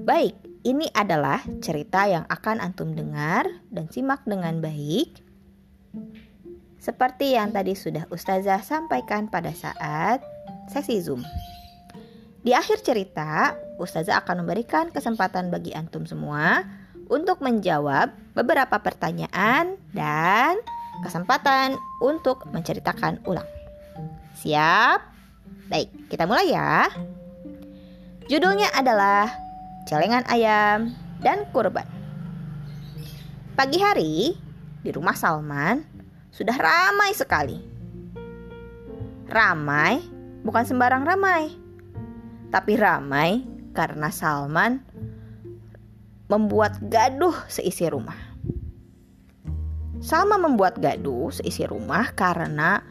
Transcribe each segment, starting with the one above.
Baik, ini adalah cerita yang akan antum dengar dan simak dengan baik. Seperti yang tadi sudah Ustazah sampaikan pada saat sesi Zoom. Di akhir cerita, Ustazah akan memberikan kesempatan bagi antum semua untuk menjawab beberapa pertanyaan dan kesempatan untuk menceritakan ulang. Siap? Baik, kita mulai ya. Judulnya adalah Celengan Ayam dan Kurban. Pagi hari di rumah Salman sudah ramai sekali. Ramai bukan sembarang ramai, tapi ramai karena Salman membuat gaduh seisi rumah. Salma membuat gaduh seisi rumah karena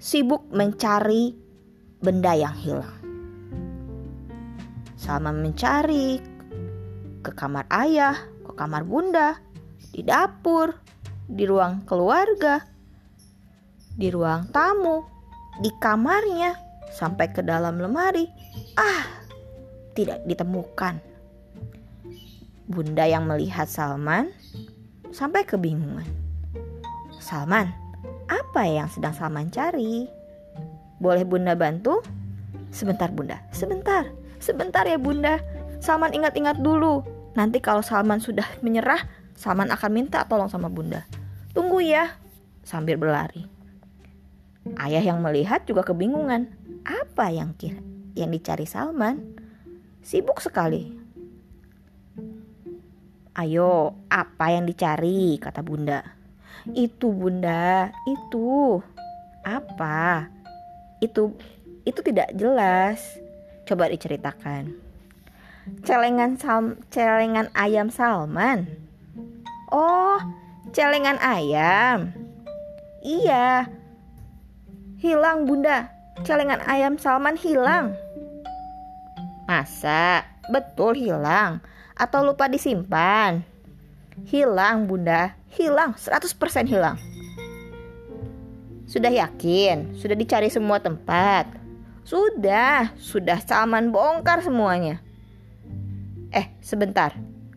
sibuk mencari benda yang hilang. Salma mencari ke kamar ayah, ke kamar bunda, di dapur, di ruang keluarga, di ruang tamu, di kamarnya, sampai ke dalam lemari. Ah, tidak ditemukan. Bunda yang melihat Salman sampai kebingungan. Salman, apa yang sedang Salman cari? Boleh Bunda bantu? Sebentar Bunda, sebentar, sebentar ya Bunda. Salman ingat-ingat dulu. Nanti kalau Salman sudah menyerah, Salman akan minta tolong sama Bunda. Tunggu ya, sambil berlari. Ayah yang melihat juga kebingungan. Apa yang kira yang dicari Salman? Sibuk sekali Ayo, apa yang dicari? kata Bunda. Itu Bunda, itu. Apa? Itu itu tidak jelas. Coba diceritakan. Celengan sal celengan ayam Salman. Oh, celengan ayam. Iya. Hilang Bunda. Celengan ayam Salman hilang. Masa? Betul hilang atau lupa disimpan? Hilang, Bunda. Hilang, 100% hilang. Sudah yakin? Sudah dicari semua tempat? Sudah, sudah Salman bongkar semuanya. Eh, sebentar.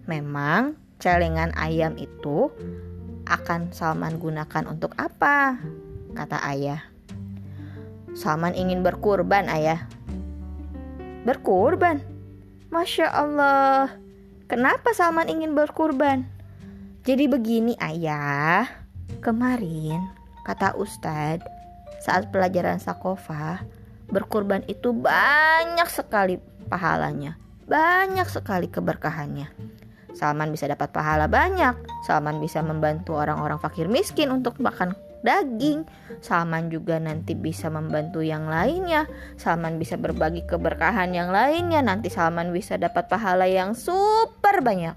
Memang celengan ayam itu akan Salman gunakan untuk apa? Kata ayah. Salman ingin berkurban, ayah. Berkurban? Masya Allah. Kenapa Salman ingin berkurban? Jadi begini ayah, kemarin kata Ustadz saat pelajaran Sakofa, berkurban itu banyak sekali pahalanya, banyak sekali keberkahannya. Salman bisa dapat pahala banyak, Salman bisa membantu orang-orang fakir miskin untuk makan daging. Salman juga nanti bisa membantu yang lainnya. Salman bisa berbagi keberkahan yang lainnya. Nanti Salman bisa dapat pahala yang super banyak.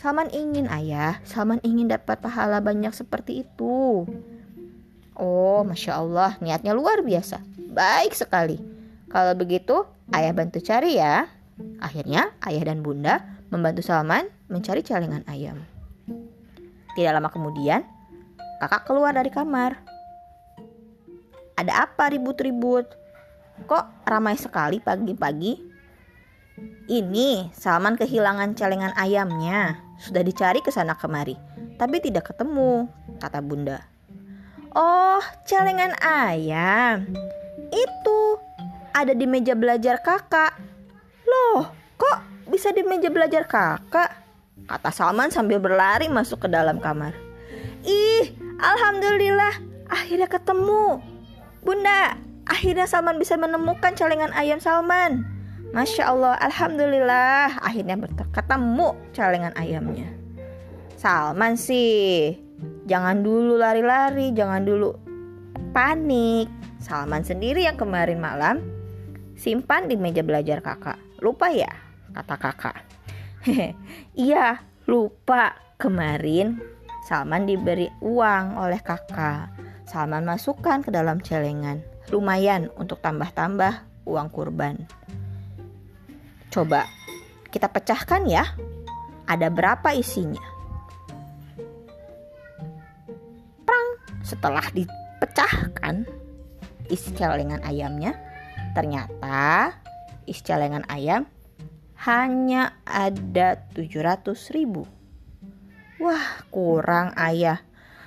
Salman ingin ayah, Salman ingin dapat pahala banyak seperti itu. Oh, masya Allah, niatnya luar biasa. Baik sekali. Kalau begitu, ayah bantu cari ya. Akhirnya, ayah dan bunda membantu Salman mencari celengan ayam. Tidak lama kemudian, Kakak keluar dari kamar. Ada apa ribut-ribut? Kok ramai sekali pagi-pagi? Ini Salman kehilangan celengan ayamnya. Sudah dicari ke sana kemari, tapi tidak ketemu, kata Bunda. Oh, celengan ayam. Itu ada di meja belajar kakak. Kok bisa di meja belajar kakak? Kata Salman sambil berlari masuk ke dalam kamar. Ih, Alhamdulillah, akhirnya ketemu. Bunda, akhirnya Salman bisa menemukan celengan ayam Salman. Masya Allah, Alhamdulillah, akhirnya ketemu celengan ayamnya. Salman sih, jangan dulu lari-lari, jangan dulu panik. Salman sendiri yang kemarin malam simpan di meja belajar kakak. Lupa ya, kata kakak. iya, lupa kemarin Salman diberi uang oleh kakak. Salman masukkan ke dalam celengan. Lumayan untuk tambah-tambah uang kurban. Coba kita pecahkan ya. Ada berapa isinya? Prang. Setelah dipecahkan isi celengan ayamnya, ternyata isi celengan ayam hanya ada 700 ribu. Wah, kurang ayah.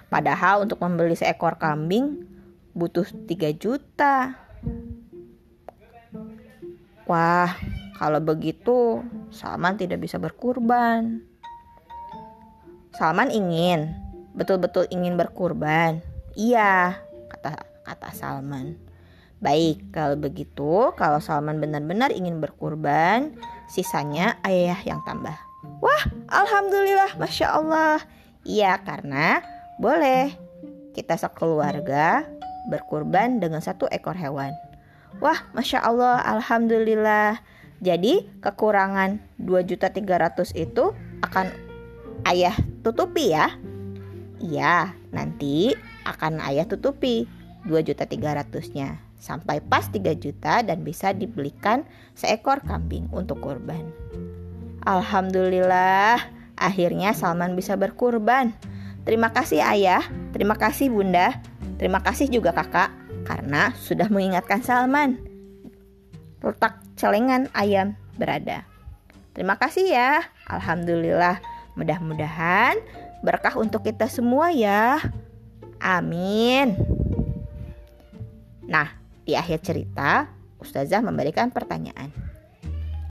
Padahal untuk membeli seekor kambing butuh 3 juta. Wah, kalau begitu Salman tidak bisa berkurban. Salman ingin, betul-betul ingin berkurban. Iya, kata kata Salman. Baik, kalau begitu, kalau Salman benar-benar ingin berkurban, sisanya ayah yang tambah. Wah, alhamdulillah, masya Allah. Iya, karena boleh kita sekeluarga berkurban dengan satu ekor hewan. Wah, masya Allah, alhamdulillah. Jadi kekurangan 2.300 itu akan ayah tutupi ya. Iya, nanti akan ayah tutupi 2.300-nya sampai pas 3 juta dan bisa dibelikan seekor kambing untuk kurban. Alhamdulillah, akhirnya Salman bisa berkurban. Terima kasih ayah, terima kasih bunda, terima kasih juga kakak karena sudah mengingatkan Salman. Letak celengan ayam berada. Terima kasih ya. Alhamdulillah. Mudah-mudahan berkah untuk kita semua ya. Amin. Nah, di akhir cerita, Ustazah memberikan pertanyaan.